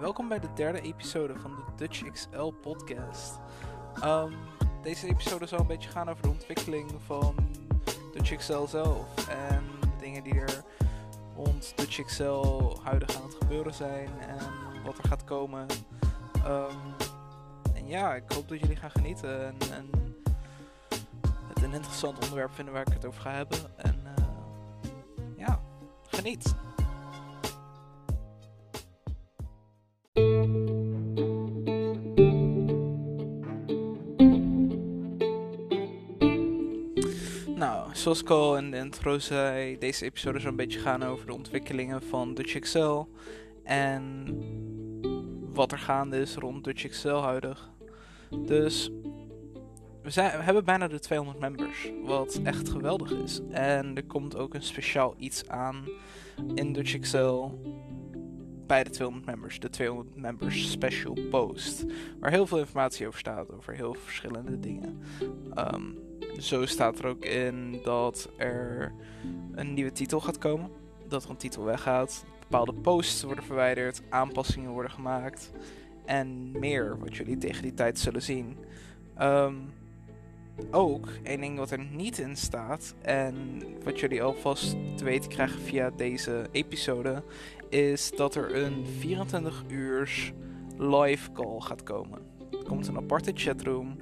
welkom bij de derde episode van de Dutch XL podcast. Um, deze episode zal een beetje gaan over de ontwikkeling van Dutch XL zelf en de dingen die er rond Dutch XL huidig aan het gebeuren zijn en wat er gaat komen. Um, en ja, ik hoop dat jullie gaan genieten en, het een interessant onderwerp vinden waar ik het over ga hebben. En uh, ja, geniet! Zoals in de intro zei, deze episode een beetje gaan over de ontwikkelingen van Dutch XL en wat er gaande is rond Dutch XL huidig. Dus we, zijn, hebben bijna de 200 members, wat echt geweldig is. En er komt ook een speciaal iets aan in Dutch XL bij de 200 members, de 200 members special post, waar heel veel informatie over staat, over heel verschillende dingen. Um, zo staat er ook in dat er een nieuwe titel gaat komen, dat er een titel weggaat, bepaalde posts worden verwijderd, aanpassingen worden gemaakt en meer wat jullie tegen die tijd zullen zien. Um, ook één ding wat er niet in staat en wat jullie alvast te weten krijgen via deze episode is dat er een 24 uur live call gaat komen. Er komt een aparte chatroom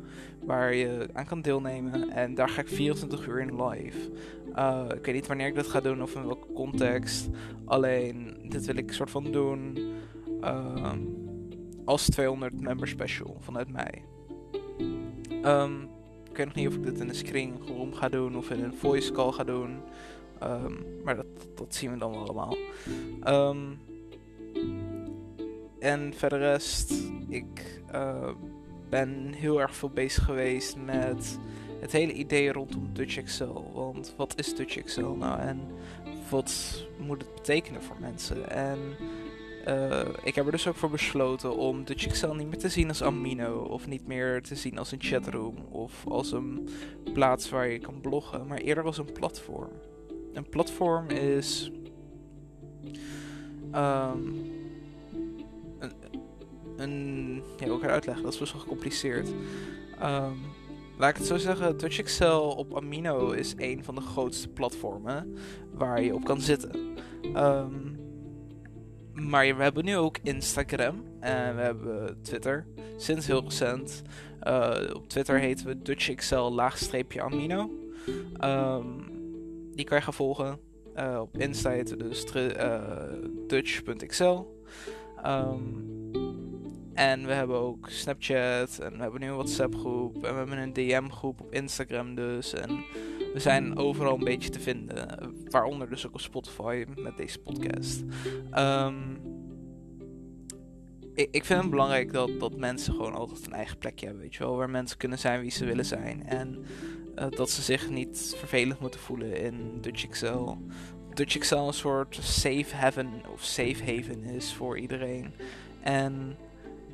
waar je aan kan deelnemen en daar ga ik 24 uur in live. Uh, ik weet niet wanneer ik dat ga doen of in welke context. Alleen, dit wil ik soort van doen uh, als 200 member special vanuit mij. Um, ik weet nog niet of ik dit in een screen room ga doen of in een voice call ga doen. Um, maar dat, zien we dan allemaal. En verder rest, ik ben heel erg veel bezig geweest met het hele idee rondom Dutch Excel. Want wat is Dutch Excel nou en wat moet het betekenen voor mensen? En uh, ik heb er dus ook voor besloten om Dutch Excel niet meer te zien als Amino. Of niet meer te zien als een chatroom. Of als een plaats waar je kan bloggen. Maar eerder als een platform. Een platform is. Een, een. Ja, ik uitleggen? Dat is best wel gecompliceerd. Um, laat ik het zo zeggen: Dutch Excel op Amino is een van de grootste platformen waar je op kan zitten. Um, maar we hebben nu ook Instagram en we hebben Twitter. Sinds heel recent. Uh, op Twitter heten we DutchXL laagstreepje amino. Um, die kan je gaan volgen. Uh, op Insta heten we dus uh, dutch.xl. Um, en we hebben ook Snapchat en we hebben nu een WhatsApp groep en we hebben een DM groep op Instagram dus. En we zijn overal een beetje te vinden. Waaronder dus ook op Spotify met deze podcast. Um, ik, ik vind het belangrijk dat, dat mensen gewoon altijd een eigen plekje hebben, weet je wel. Waar mensen kunnen zijn wie ze willen zijn. En uh, dat ze zich niet vervelend moeten voelen in Dutch Excel. Dutch Excel een soort safe haven of safe haven is voor iedereen. En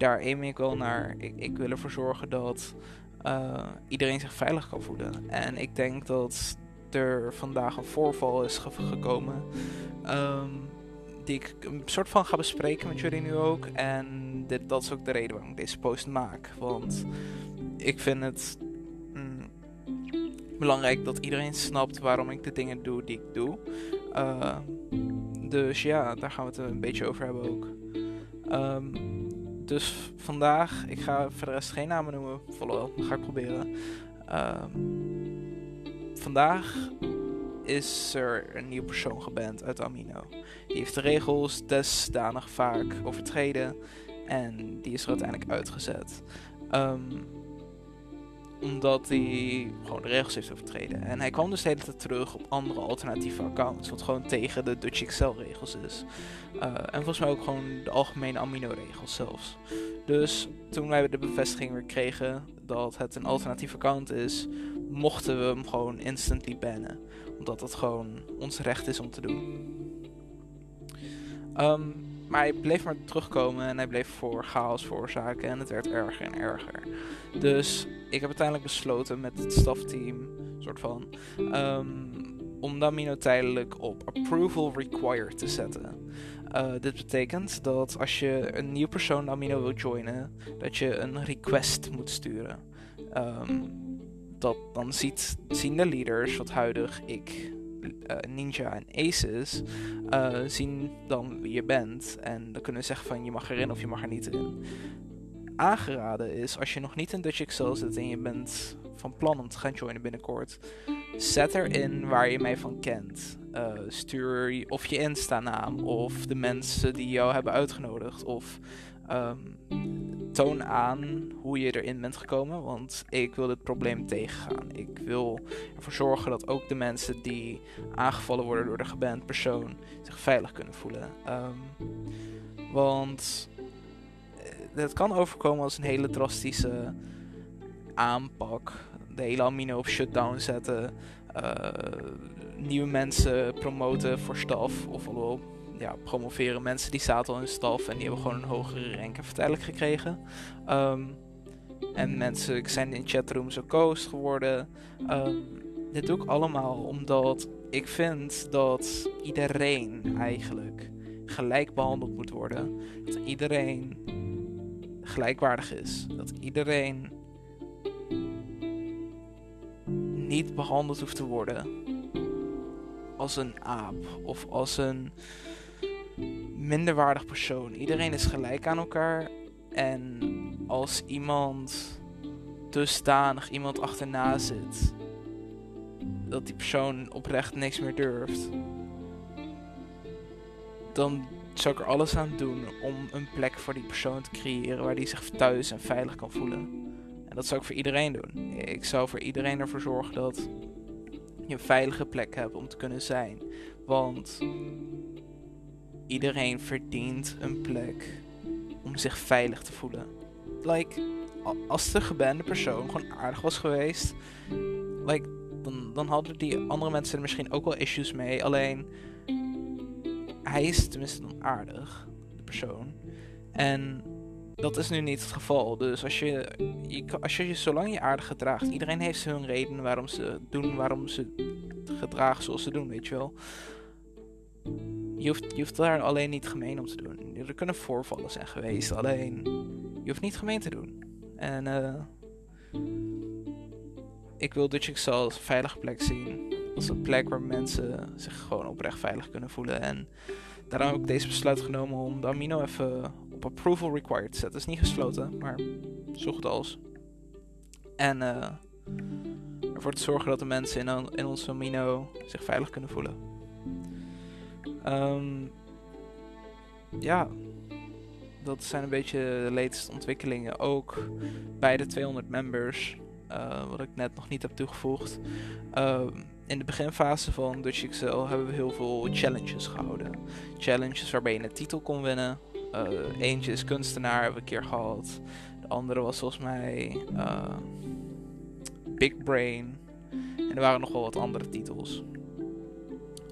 daar aim ik wel naar. Ik, ik wil ervoor zorgen dat uh, iedereen zich veilig kan voelen. En ik denk dat er vandaag een voorval is ge gekomen. Um, die ik een soort van ga bespreken met jullie nu ook. En dit, dat is ook de reden waarom ik deze post maak. Want ik vind het mm, belangrijk dat iedereen snapt waarom ik de dingen doe die ik doe. Uh, dus ja, daar gaan we het een beetje over hebben ook. Um, dus vandaag, ik ga voor de rest geen namen noemen, volop, ga ik proberen. Um, vandaag is er een nieuw persoon geband uit Amino. Die heeft de regels desdanig vaak overtreden en die is er uiteindelijk uitgezet. Um, omdat hij gewoon de regels heeft overtreden. En hij kwam dus de hele tijd terug op andere alternatieve accounts. Wat gewoon tegen de Dutch Excel regels is. Uh, en volgens mij ook gewoon de algemene amino regels zelfs. Dus toen wij de bevestiging weer kregen dat het een alternatief account is, mochten we hem gewoon instantly bannen. Omdat dat gewoon ons recht is om te doen. Um, maar hij bleef maar terugkomen en hij bleef voor chaos veroorzaken en het werd erger en erger. Dus ik heb uiteindelijk besloten met het stafteam, soort van, um, om Damino tijdelijk op approval required te zetten. Uh, dit betekent dat als je een nieuw persoon amino wil joinen, dat je een request moet sturen. Um, dat dan ziet, zien de leaders, wat huidig ik, Ninja en Aces, uh, zien dan wie je bent. En dan kunnen we zeggen van je mag erin of je mag er niet in. Aangeraden is als je nog niet in Dutch Excel zit en je bent van plan om te gaan joinen binnenkort, zet erin waar je mij van kent. Uh, stuur of je Insta-naam of de mensen die jou hebben uitgenodigd. Of um, toon aan hoe je erin bent gekomen, want ik wil dit probleem tegengaan. Ik wil ervoor zorgen dat ook de mensen die aangevallen worden door de geband persoon zich veilig kunnen voelen. Um, want eh, het kan overkomen als een hele drastische aanpak. De hele amino op shutdown zetten. Uh, nieuwe mensen promoten voor staf. Of wel ja, promoveren mensen die zaten al in staf en die hebben gewoon een hogere rank en vertijdelijk gekregen. Um, en mensen zijn in chatrooms ook ghost geworden. Um, dit doe ik allemaal omdat ik vind dat iedereen eigenlijk gelijk behandeld moet worden. Dat iedereen gelijkwaardig is. Dat iedereen niet behandeld hoeft te worden als een aap of als een minderwaardig persoon. Iedereen is gelijk aan elkaar. En als iemand dusdanig iemand achterna zit, dat die persoon oprecht niks meer durft, dan zou ik er alles aan doen om een plek voor die persoon te creëren waar die zich thuis en veilig kan voelen. En dat zou ik voor iedereen doen. Ik zou voor iedereen ervoor zorgen dat je een veilige plek hebt om te kunnen zijn. Want iedereen verdient een plek om zich veilig te voelen. Like, als de gebande persoon gewoon aardig was geweest, like, dan, dan hadden die andere mensen er misschien ook wel issues mee. Alleen, hij is tenminste dan aardig, de persoon. En dat is nu niet het geval. Dus als je, je, als je je zolang je aardig gedraagt, iedereen heeft hun reden waarom ze doen, waarom ze gedragen zoals ze doen, weet je wel. Je hoeft, daar alleen niet gemeen om te doen. Er kunnen voorvallen zijn geweest, alleen je hoeft niet gemeen te doen. En uh, ik wil Dutch als een veilige plek zien. Als een plek waar mensen zich gewoon oprecht veilig kunnen voelen. En daarom heb ik deze besluit genomen om de amino even op approval required te zetten. Het is niet gesloten, maar zo goed als. En uh, ervoor te zorgen dat de mensen in, in onze amino zich veilig kunnen voelen. Um, ja, dat zijn een beetje de latest ontwikkelingen. Ook bij de 200 members, uh, wat ik net nog niet heb toegevoegd. Uh, in de beginfase van Dutch Excel hebben we heel veel challenges gehouden. Challenges waarbij je een titel kon winnen. Uh, eentje is kunstenaar, hebben we een keer gehad. De andere was volgens mij uh, Big Brain. En er waren nog wel wat andere titels.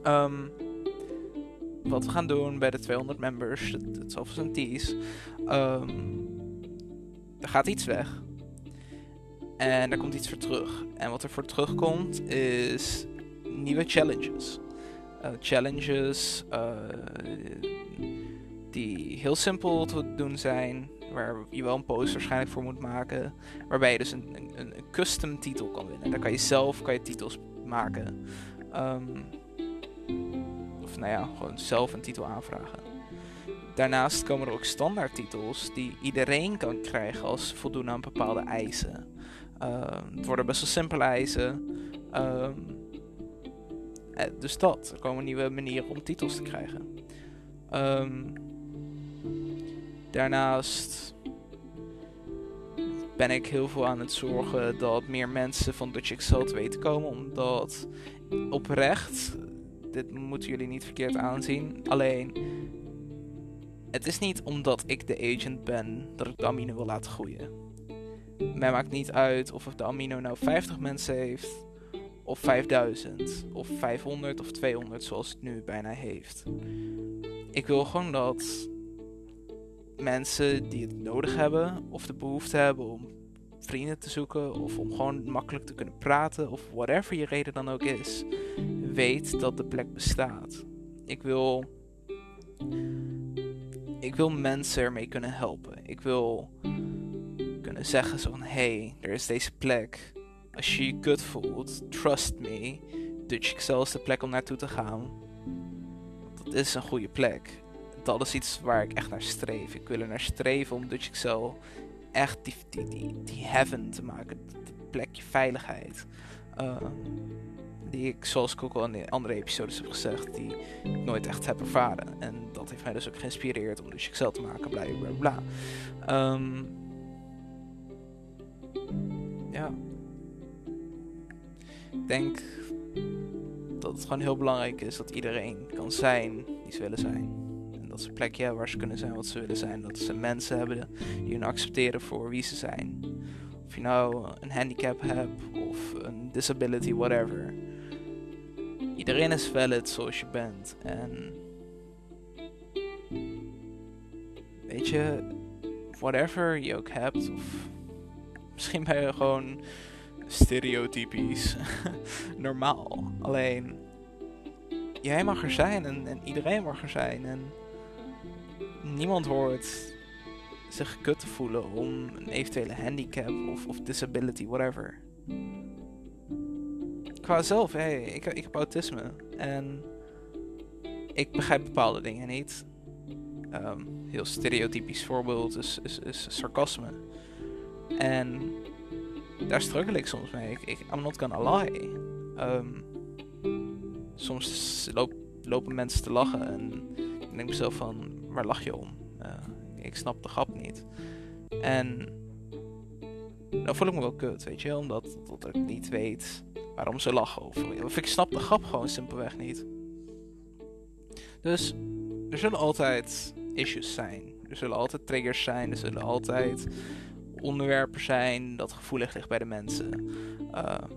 Um, wat we gaan doen bij de 200 members, het, is een tease. Um, er gaat iets weg. En er komt iets voor terug. En wat er voor terugkomt is nieuwe challenges. Uh, challenges uh, die heel simpel te doen zijn. Waar je wel een post waarschijnlijk voor moet maken. Waarbij je dus een, een, custom titel kan winnen. Daar kan je zelf kan je titels maken. Um, nou ja, gewoon zelf een titel aanvragen. Daarnaast komen er ook standaard titels die iedereen kan krijgen als ze voldoen aan bepaalde eisen. Uh, het worden best wel simpele eisen. Uh, dus dat. Er komen nieuwe manieren om titels te krijgen. Um, daarnaast ben ik heel veel aan het zorgen dat meer mensen van Dutch Excel te weten komen. Omdat oprecht dit moeten jullie niet verkeerd aanzien. Alleen, het is niet omdat ik de agent ben dat ik de amino wil laten groeien. Mij maakt niet uit of de amino nou 50 mensen heeft, of 5000, of 500 of 200 zoals het nu bijna heeft. Ik wil gewoon dat mensen die het nodig hebben of de behoefte hebben om vrienden te zoeken of om gewoon makkelijk te kunnen praten of whatever je reden dan ook is, weet dat de plek bestaat. Ik wil ik wil mensen ermee kunnen helpen. Ik wil kunnen zeggen zo van, hey, er is deze plek. Als je je kut voelt, trust me, Dutch Excel is de plek om naartoe te gaan. Dat is een goede plek. Dat is iets waar ik echt naar streef. Ik wil er naar streven om Dutch Excel echt die, die, heaven te maken. Het plekje veiligheid. Ehm, die ik, zoals ik ook al in de andere episodes heb gezegd, die ik nooit echt heb ervaren. En dat heeft mij dus ook geïnspireerd om dus Excel te maken, bla bla bla. Um, ja. Ik denk dat het gewoon heel belangrijk is dat iedereen kan zijn die ze willen zijn. Dat plekje waar ze kunnen zijn wat ze willen zijn. Dat ze mensen hebben die hun accepteren voor wie ze zijn. Of je nou een handicap hebt of een disability, whatever. Iedereen is valid zoals je bent. En weet je, whatever je ook hebt, of misschien ben je gewoon stereotypisch normaal. Alleen jij mag er zijn en, en, iedereen mag er zijn. En niemand hoort zich kut te voelen om een eventuele handicap of, of disability, whatever qua zelf, hey, ik, ik heb autisme. En ik begrijp bepaalde dingen niet. Um, heel stereotypisch voorbeeld is, is, is, sarcasme. En daar struggle ik soms mee. Ik, I'm not gonna lie. Um, soms lopen mensen te lachen en ik denk mezelf van, waar lach je om? Uh, ik snap de grap niet. En dan voel ik me wel kut, weet je, omdat, ik niet weet waarom ze lachen. Of, of ik snap de grap gewoon simpelweg niet. Dus er zullen altijd issues zijn. Er zullen altijd triggers zijn. Er zullen altijd onderwerpen zijn dat gevoelig ligt bij de mensen. Ehm,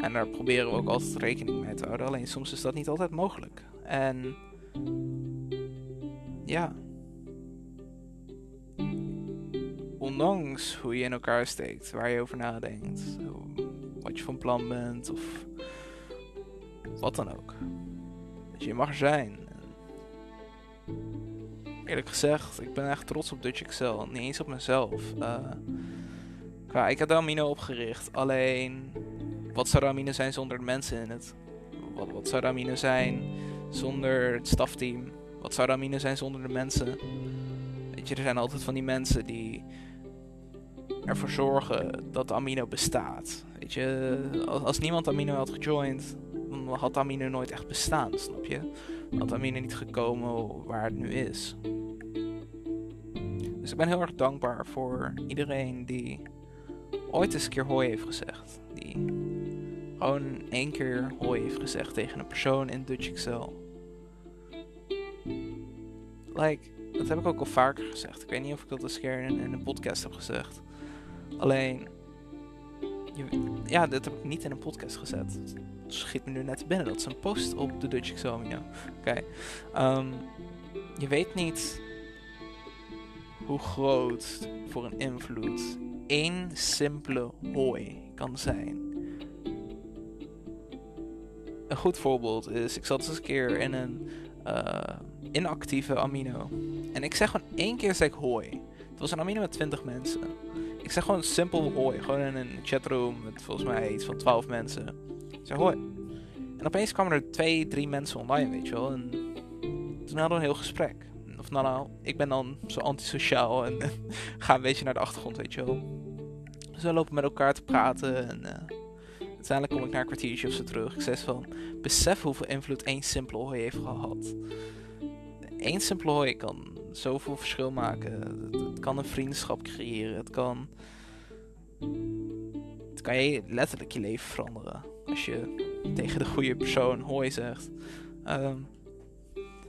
en daar proberen we ook altijd rekening mee te houden. Alleen soms is dat niet altijd mogelijk. En ja. Ondanks hoe je in elkaar steekt, waar je over nadenkt, wat je van plan bent of wat dan ook. Dat je mag zijn. Eerlijk gezegd, ik ben echt trots op Dutch Excel. Niet eens op mezelf. Uh, ik de Amino opgericht. Alleen, wat zou Amino zijn zonder de mensen in het? Wat, wat zou Amino zijn zonder het stafteam? Wat zou Amino zijn zonder de mensen? Weet je, er zijn altijd van die mensen die ervoor zorgen dat Amino bestaat. Weet je, als, niemand Amino had gejoind, dan had Amino nooit echt bestaan, snap je? Dan had Amino niet gekomen waar het nu is. Dus ik ben heel erg dankbaar voor iedereen die ooit eens een keer hoi heeft gezegd. Die gewoon één keer hoi heeft gezegd tegen een persoon in Dutch Excel. Like, dat heb ik ook al vaker gezegd. Ik weet niet of ik dat eens een keer in, in een podcast heb gezegd. Alleen, ja, dat heb ik niet in een podcast gezet. Schiet me nu net binnen. Dat is een post op de Dutch Exomio. Oké. Ehm, je weet niet hoe groot voor een invloed één simpele hooi kan zijn. Een goed voorbeeld is, ik zat eens een keer in een uh, inactieve amino. En ik zeg gewoon één keer zeg hooi. Het was een amino met 20 mensen. Ik zeg gewoon simpel hoi. Gewoon in een chatroom met volgens mij iets van 12 mensen. Ik zeg hoi. En opeens kwamen er twee, drie mensen online, weet je wel. En toen hadden we een heel gesprek. Of nou, nou ik ben dan zo antisociaal en ga een beetje naar de achtergrond, weet je wel. Dus we lopen met elkaar te praten en uh, uiteindelijk kom ik naar een kwartiertje of zo terug. Ik zei van, besef hoeveel invloed één simpele hoi heeft gehad. Eén simpele hoi kan zoveel verschil maken. Het, kan een vriendschap creëren. Het kan. Het kan je letterlijk je leven veranderen. Als je tegen de goede persoon hoi zegt. Um,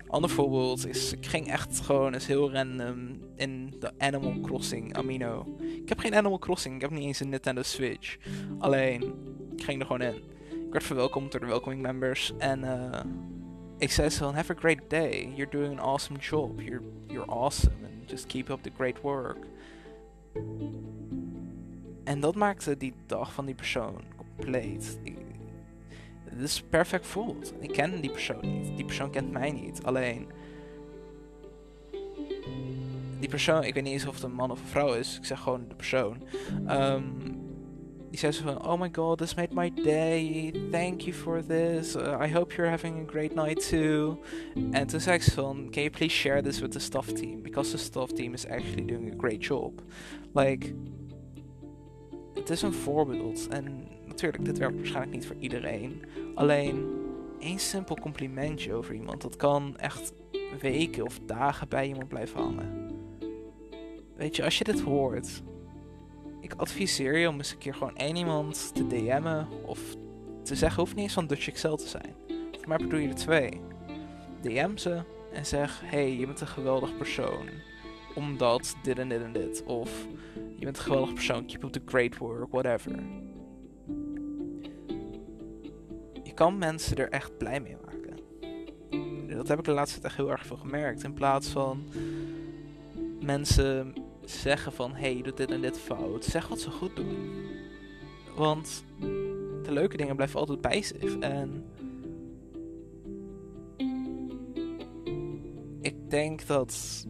ander voorbeeld is, ik ging echt gewoon eens heel random in de Animal Crossing Amino. Ik heb geen Animal Crossing, ik heb niet eens een Nintendo Switch. Alleen, ik ging er gewoon in. Ik werd verwelkomd door de welcoming members en uh, ik zei zo, have a great day. You're doing an awesome job. You're, you're awesome. And just keep up the great work. En dat maakte die dag van die persoon compleet. Het is perfect voelt. Ik ken die persoon niet. Die persoon kent mij niet. Alleen, die persoon, ik weet niet eens of het een man of een vrouw is, ik zeg gewoon de persoon. Ehm, die zei zo van, oh my god, this made my day, thank you for this, uh, I hope you're having a great night too. En toen zei can you please share this with the staff team, because the staff team is actually doing a great job. Like, het is een voorbeeld en natuurlijk, dit werkt waarschijnlijk niet voor iedereen. Alleen, één simpel complimentje over iemand, dat kan echt weken of dagen bij iemand blijven hangen. Weet je, als je dit hoort, ik adviseer je om eens een keer gewoon één iemand te DM'en of te zeggen, hoeft niet eens van Dutch Excel te zijn. Voor mij bedoel je er twee. DM ze en zeg, hey, je bent een geweldig persoon. Omdat dit en dit en dit. Of je bent een geweldig persoon, keep up the great work, whatever. Je kan mensen er echt blij mee maken. Dat heb ik de laatste tijd echt heel erg veel gemerkt. In plaats van mensen zeggen van hey, je doet dit en dit fout. Zeg wat ze goed doen. Want de leuke dingen blijven altijd bij zich. En ik denk dat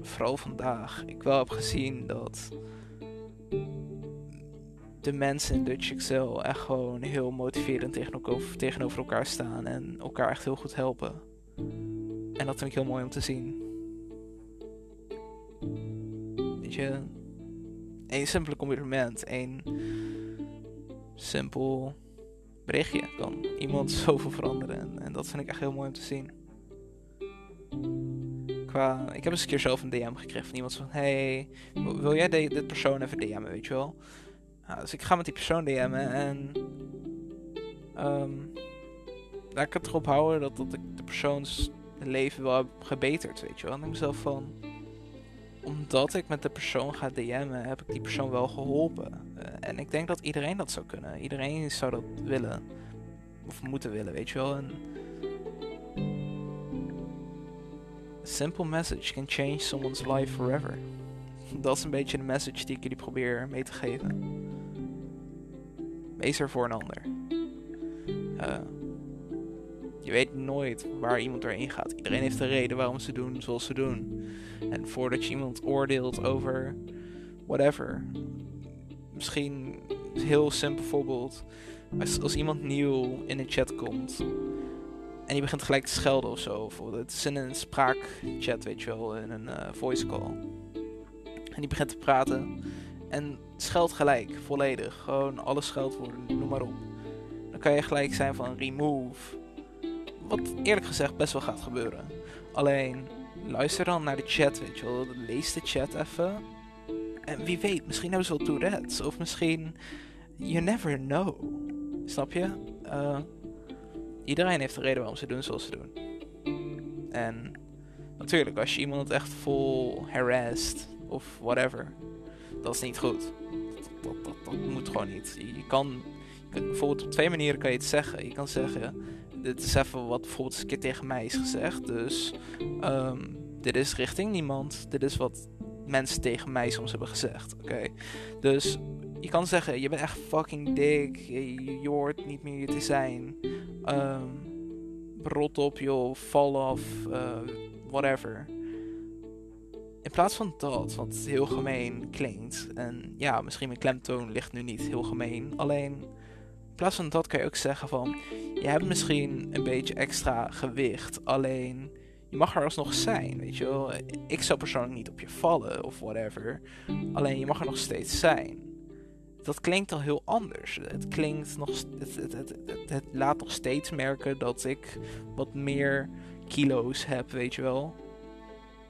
vooral vandaag ik wel heb gezien dat de mensen in Dutch Excel echt gewoon heel motiverend tegenover elkaar staan en elkaar echt heel goed helpen. En dat vind ik heel mooi om te zien. Weet je, één simpele compliment, één simpel berichtje kan iemand zoveel veranderen. En, en, dat vind ik echt heel mooi om te zien. Qua, ik heb eens een keer zelf een DM gekregen van iemand van... Hey, wil jij dit persoon even DM'en, weet je wel? Nou, dus ik ga met die persoon DM'en en... Um, laat ik het erop houden dat, dat ik de persoons leven wel heb gebeterd, weet je wel. En ik mezelf van omdat ik met de persoon ga DM'en, heb ik die persoon wel geholpen. Uh, en ik denk dat iedereen dat zou kunnen. Iedereen zou dat willen. Of moeten willen, weet je wel. Een simple message can change someone's life forever. Dat is een beetje de message die ik jullie probeer mee te geven. Wees er voor een ander. Uh, je weet nooit waar iemand erin gaat. Iedereen heeft een reden waarom ze doen zoals ze doen. En voordat je iemand oordeelt over whatever. Misschien heel simpel voorbeeld. Als, als iemand nieuw in een chat komt. En je begint gelijk te schelden of zo. Het is in een spraakchat, weet je wel. In een uh, voice call. En die begint te praten. En scheldt gelijk, volledig. Gewoon alle scheldwoorden, noem maar op. Dan kan je gelijk zijn van remove wat eerlijk gezegd best wel gaat gebeuren. Alleen, luister dan naar de chat, weet je wel. Lees de chat even. En wie weet, misschien hebben ze wel Tourette's. Of misschien... You never know. Snap je? Uh, iedereen heeft een reden waarom ze doen zoals ze doen. En natuurlijk, als je iemand echt vol harassed of whatever, dat is niet goed. Dat, moet gewoon niet. Je kan, bijvoorbeeld op twee manieren kan je het zeggen. Je kan zeggen, dit is even wat bijvoorbeeld eens een keer tegen mij is gezegd. Dus um, dit is richting niemand. Dit is wat mensen tegen mij soms hebben gezegd. Oké. Dus je kan zeggen, je bent echt fucking dik. Je, hoort niet meer je te zijn. Um, rot op, joh. Fall off. Uh, whatever. In plaats van dat, wat heel gemeen klinkt. En ja, misschien mijn klemtoon ligt nu niet heel gemeen. Alleen in plaats van dat kan je ook zeggen van... Je hebt misschien een beetje extra gewicht. Alleen je mag er alsnog zijn, weet je wel. Ik zou persoonlijk niet op je vallen of whatever. Alleen je mag er nog steeds zijn. Dat klinkt al heel anders. Het klinkt nog... Het, het, het, laat nog steeds merken dat ik wat meer kilo's heb, weet je wel.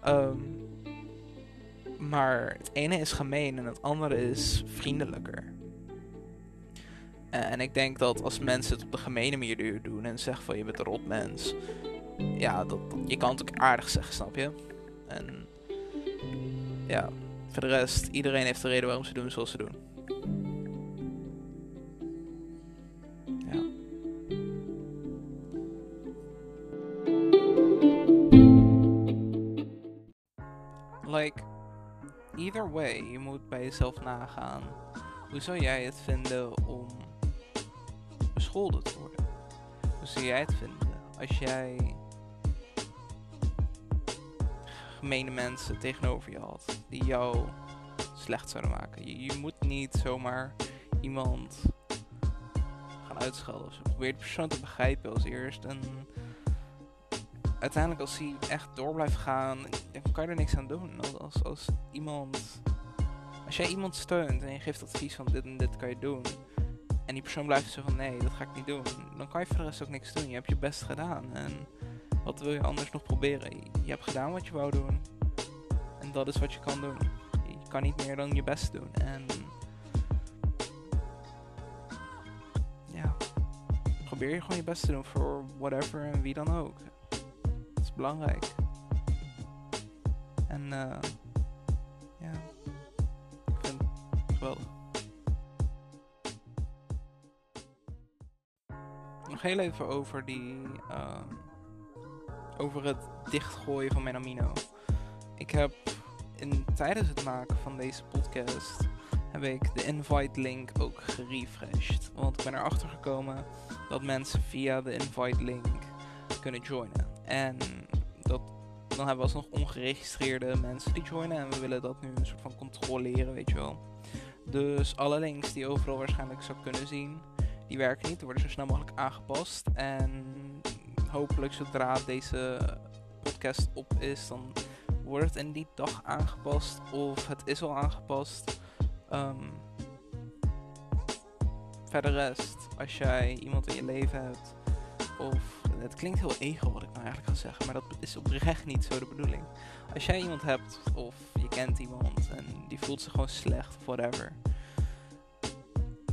Um, maar het ene is gemeen en het andere is vriendelijker. Eh, en ik denk dat als mensen het op de gemene manier doen en zeggen van je bent een rot mens. Ja, dat, je kan het ook aardig zeggen, snap je? En ja, voor de rest, iedereen heeft de reden waarom ze doen zoals ze doen. Ja. Like, either way, je moet bij jezelf nagaan. Hoe zou jij het vinden om bescholden worden. Hoe zou jij het vinden als jij gemene mensen tegenover je had. Die jou slecht zouden maken. Je, je moet niet zomaar iemand gaan uitschelden. Dus probeer de persoon te begrijpen als eerst. En uiteindelijk als hij echt door blijft gaan, dan kan je er niks aan doen. Als, als iemand... Als jij iemand steunt en je geeft advies van dit en dit kan je doen. En die persoon blijft zo van nee, dat ga ik niet doen. Dan kan je voor de rest ook niks doen. Je hebt je best gedaan. En wat wil je anders nog proberen? Je hebt gedaan wat je wou doen. En dat is wat je kan doen. Je kan niet meer dan je best doen. En ja, probeer je gewoon je best te doen voor whatever en wie dan ook. Dat is belangrijk. En uh, ja, ik vind het geweldig. Nog heel even over die. Uh, over het dichtgooien van mijn amino. Ik heb in, tijdens het maken van deze podcast heb ik de invite link ook gerefreshed. Want ik ben erachter gekomen dat mensen via de invite link kunnen joinen. En dat, dan hebben we alsnog ongeregistreerde mensen die joinen. En we willen dat nu een soort van controleren, weet je wel. Dus alle links die je overal waarschijnlijk zou kunnen zien, die werken niet. Die worden zo snel mogelijk aangepast. En hopelijk zodra deze podcast op is, dan wordt het in die dag aangepast. Of het is al aangepast. Um, verder rest, als jij iemand in je leven hebt, of het klinkt heel ego wat ik nou eigenlijk ga zeggen, maar dat is oprecht niet zo de bedoeling. Als jij iemand hebt, of je kent iemand en die voelt zich gewoon slecht of whatever,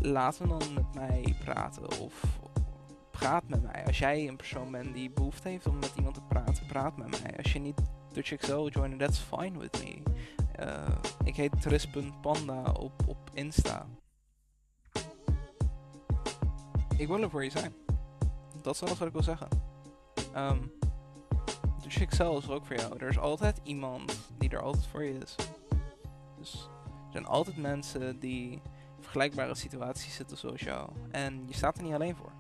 laat hem dan met mij praten of praat met mij. Als jij een persoon bent die behoefte heeft om met iemand te praten, praat met mij. Als je niet Dutch Excel joinen, that's fine with me. Uh, ik heet Tris.panda op, op Insta. Ik wil er voor je zijn. Dat is alles wat ik wil zeggen. Um, Dutch Excel is ook voor jou. Er is altijd iemand die er altijd voor je is. Dus er zijn altijd mensen die vergelijkbare situaties zitten zoals jou. En je staat er niet alleen voor.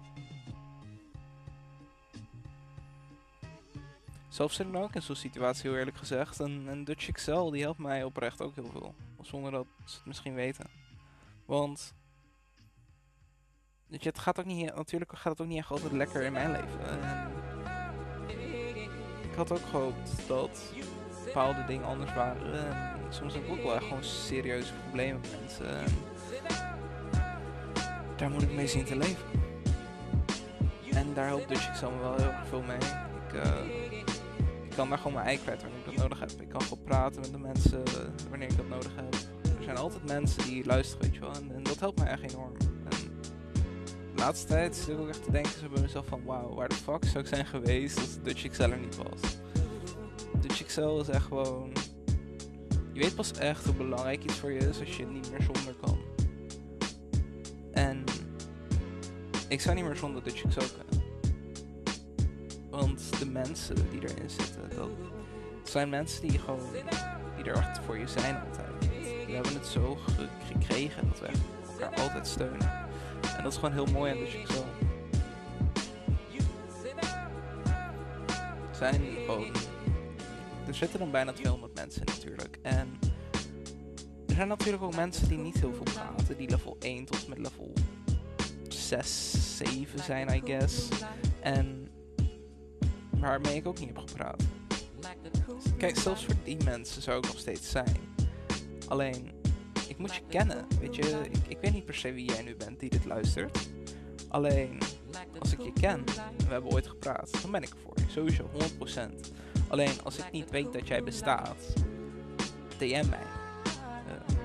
Zelf zit ik nou ook in zo'n situatie, heel eerlijk gezegd. En, en Dutch Excel die helpt mij oprecht ook heel veel. Zonder dat ze het misschien weten. Want. Weet je, het gaat ook niet, natuurlijk gaat het ook niet echt altijd lekker in mijn leven. En ik had ook gehoopt dat bepaalde dingen anders waren. En soms heb ik ook wel echt gewoon serieuze problemen met mensen. En daar moet ik mee zien te leven. En daar helpt Dutch Excel me wel heel veel mee. Ik, uh, kan daar gewoon mijn ei kwijt wanneer ik dat nodig heb. Ik kan gewoon praten met de mensen wanneer ik dat nodig heb. Er zijn altijd mensen die luisteren, weet je wel. En, en dat helpt mij echt enorm. En de laatste tijd zit ik ook echt te denken zo bij mezelf van... Wauw, waar de fuck zou ik zijn geweest als Dutch Excel er niet was? Dutch Excel is echt gewoon... Je weet pas echt hoe belangrijk iets voor je is als je niet meer zonder kan. Ik zou niet meer zonder Dutch kunnen. Want de mensen die erin zitten, dat zijn mensen die gewoon, die er echt voor je zijn altijd. Die hebben het zo gekregen dat we elkaar altijd steunen. En dat is gewoon heel mooi aan zo. Er zijn gewoon, er zitten dan bijna 200 mensen natuurlijk. En er zijn natuurlijk ook mensen die niet heel veel praten, die level 1 tot met level 6, 7 zijn, I guess. En waarmee ik ook niet heb gepraat. Kijk, zelfs voor die mensen zou ik nog steeds zijn. Alleen, ik moet je kennen. Weet je, ik, ik weet niet per se wie jij nu bent die dit luistert. Alleen, als ik je ken en we hebben ooit gepraat, dan ben ik er voor je. Sowieso, 100%. Alleen, als ik niet weet dat jij bestaat, DM mij. Uh,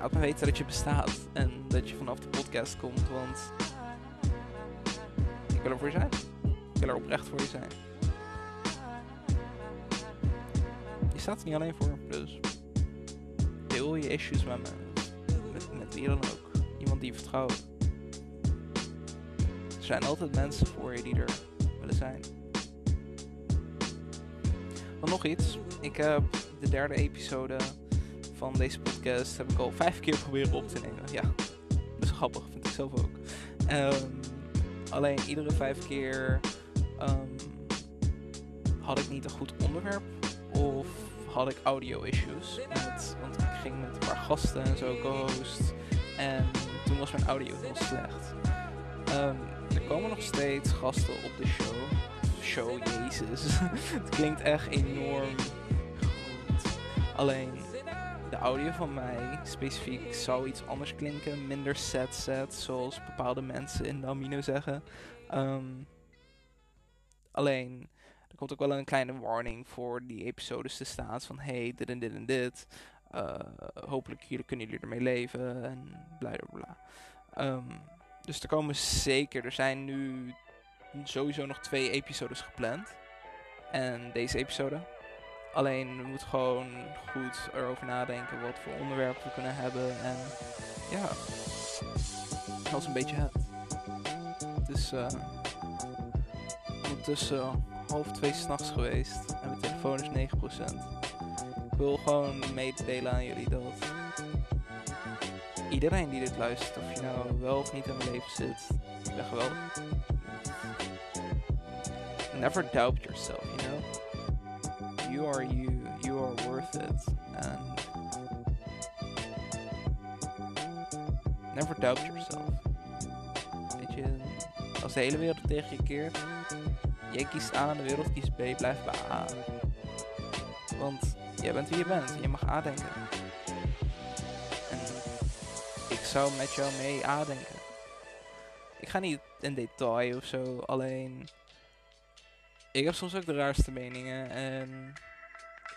laat me weten dat je bestaat en dat je vanaf de podcast komt, want wil er voor je zijn. Ik wil er oprecht voor je zijn. je staat er niet alleen voor. Dus deel je issues met me. Met, met wie dan ook. Iemand die je vertrouwt. Er zijn altijd mensen voor je die er willen zijn. Dan nog iets. Ik heb de derde episode van deze podcast heb ik al vijf keer proberen op te nemen. Ja, dat is grappig, vind ik zelf ook. Um, alleen iedere vijf keer um, had ik niet een goed onderwerp. Of had ik audio issues. Want ik ging met een paar gasten en zo co-host. En toen was mijn audio heel slecht. Ehm, er komen nog steeds gasten op de show. Show, jezus. het klinkt echt enorm goed. Alleen audio van mij specifiek zou iets anders klinken. Minder set set, zoals bepaalde mensen in de Amino zeggen. Ehm, alleen, er komt ook wel een kleine warning voor die episodes te staan. Van hey, dit en dit en dit. Uh, hopelijk kunnen jullie ermee leven en bla bla bla. Um, dus er komen zeker, er zijn nu sowieso nog twee episodes gepland. En deze episode. Alleen we moeten gewoon goed erover nadenken wat voor onderwerpen we kunnen hebben. En ja, dat is een beetje het. Het is uh, ondertussen half twee s'nachts geweest en mijn telefoon is 9%. Ik wil gewoon mededelen aan jullie dat iedereen die dit luistert, of je nou wel of niet in mijn leven zit, ik ben geweldig. Never doubt yourself, you are you, you are worth it. And never doubt yourself. Weet je, als de hele wereld tegen je keert, jij kiest A en de wereld kiest B, blijf bij A. Want jij bent wie je bent en je mag A denken zou met jou mee aandenken. Ik ga niet in detail of zo, alleen... Ik heb soms ook de raarste meningen en...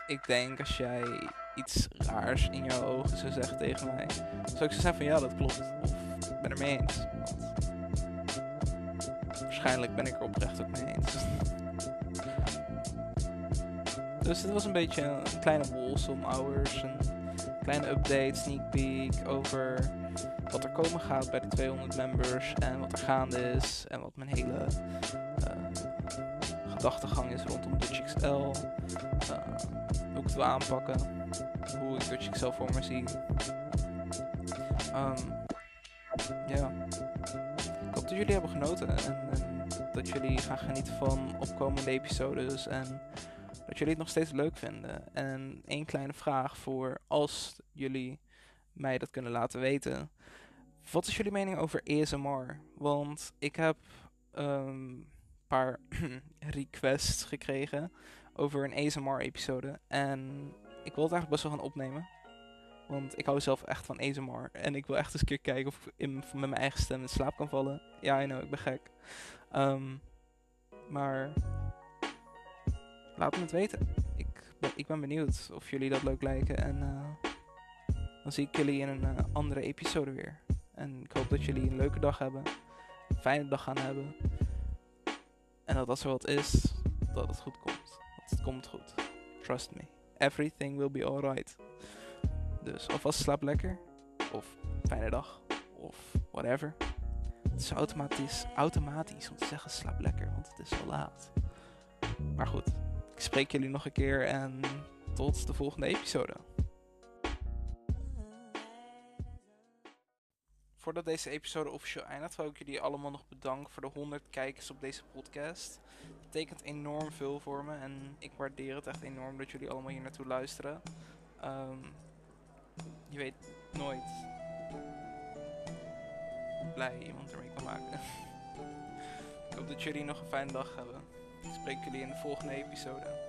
Ik denk als jij iets raars in jouw ogen zou zeggen tegen mij... Zou ik zo zeggen van ja, dat klopt. Of ik ben er mee eens. waarschijnlijk ben ik er oprecht ook mee eens. Dus dit was een beetje een kleine Wolsom Hours. Een kleine update, sneak peek over wat er komen gaat bij de 200 members en wat er gaande is en wat mijn hele gedachtegang is rondom Dutch XL. Hoe ik het wil aanpakken, hoe ik Dutch XL voor me zie. Um, ja, ik hoop dat jullie hebben genoten en, en dat jullie gaan genieten van opkomende episodes en dat jullie het nog steeds leuk vinden. En één kleine vraag voor als jullie mij dat kunnen laten weten. Wat is jullie mening over ASMR? Want ik heb ehm, paar requests gekregen over een ASMR-episode. En ik wil het eigenlijk best wel gaan opnemen. Want ik hou zelf echt van ASMR. En ik wil echt eens een keer kijken of ik met mijn eigen stem in slaap kan vallen. Ja, I know, ik ben gek. Um, maar laat me het weten. Ik ben, ik ben benieuwd of jullie dat leuk lijken. En uh, dan zie ik jullie in een uh, andere episode weer. En ik hoop dat jullie een leuke dag hebben. Een fijne dag gaan hebben. En dat als er wat is, dat het goed komt. Want het komt goed. Trust me. Everything will be alright. Dus alvast slaap lekker. Of fijne dag. Of whatever. Het is automatisch, automatisch om te zeggen slaap lekker, want het is al laat. Maar goed, ik spreek jullie nog een keer en tot de volgende episode. Voordat deze episode officieel eindigt, wil ik jullie allemaal nog bedanken voor de 100 kijkers op deze podcast. Het betekent enorm veel voor me en ik waardeer het echt enorm dat jullie allemaal hier naartoe luisteren. Um, je weet nooit blij iemand ermee kan maken. ik hoop dat jullie nog een fijne dag hebben. Ik spreek jullie in de volgende episode.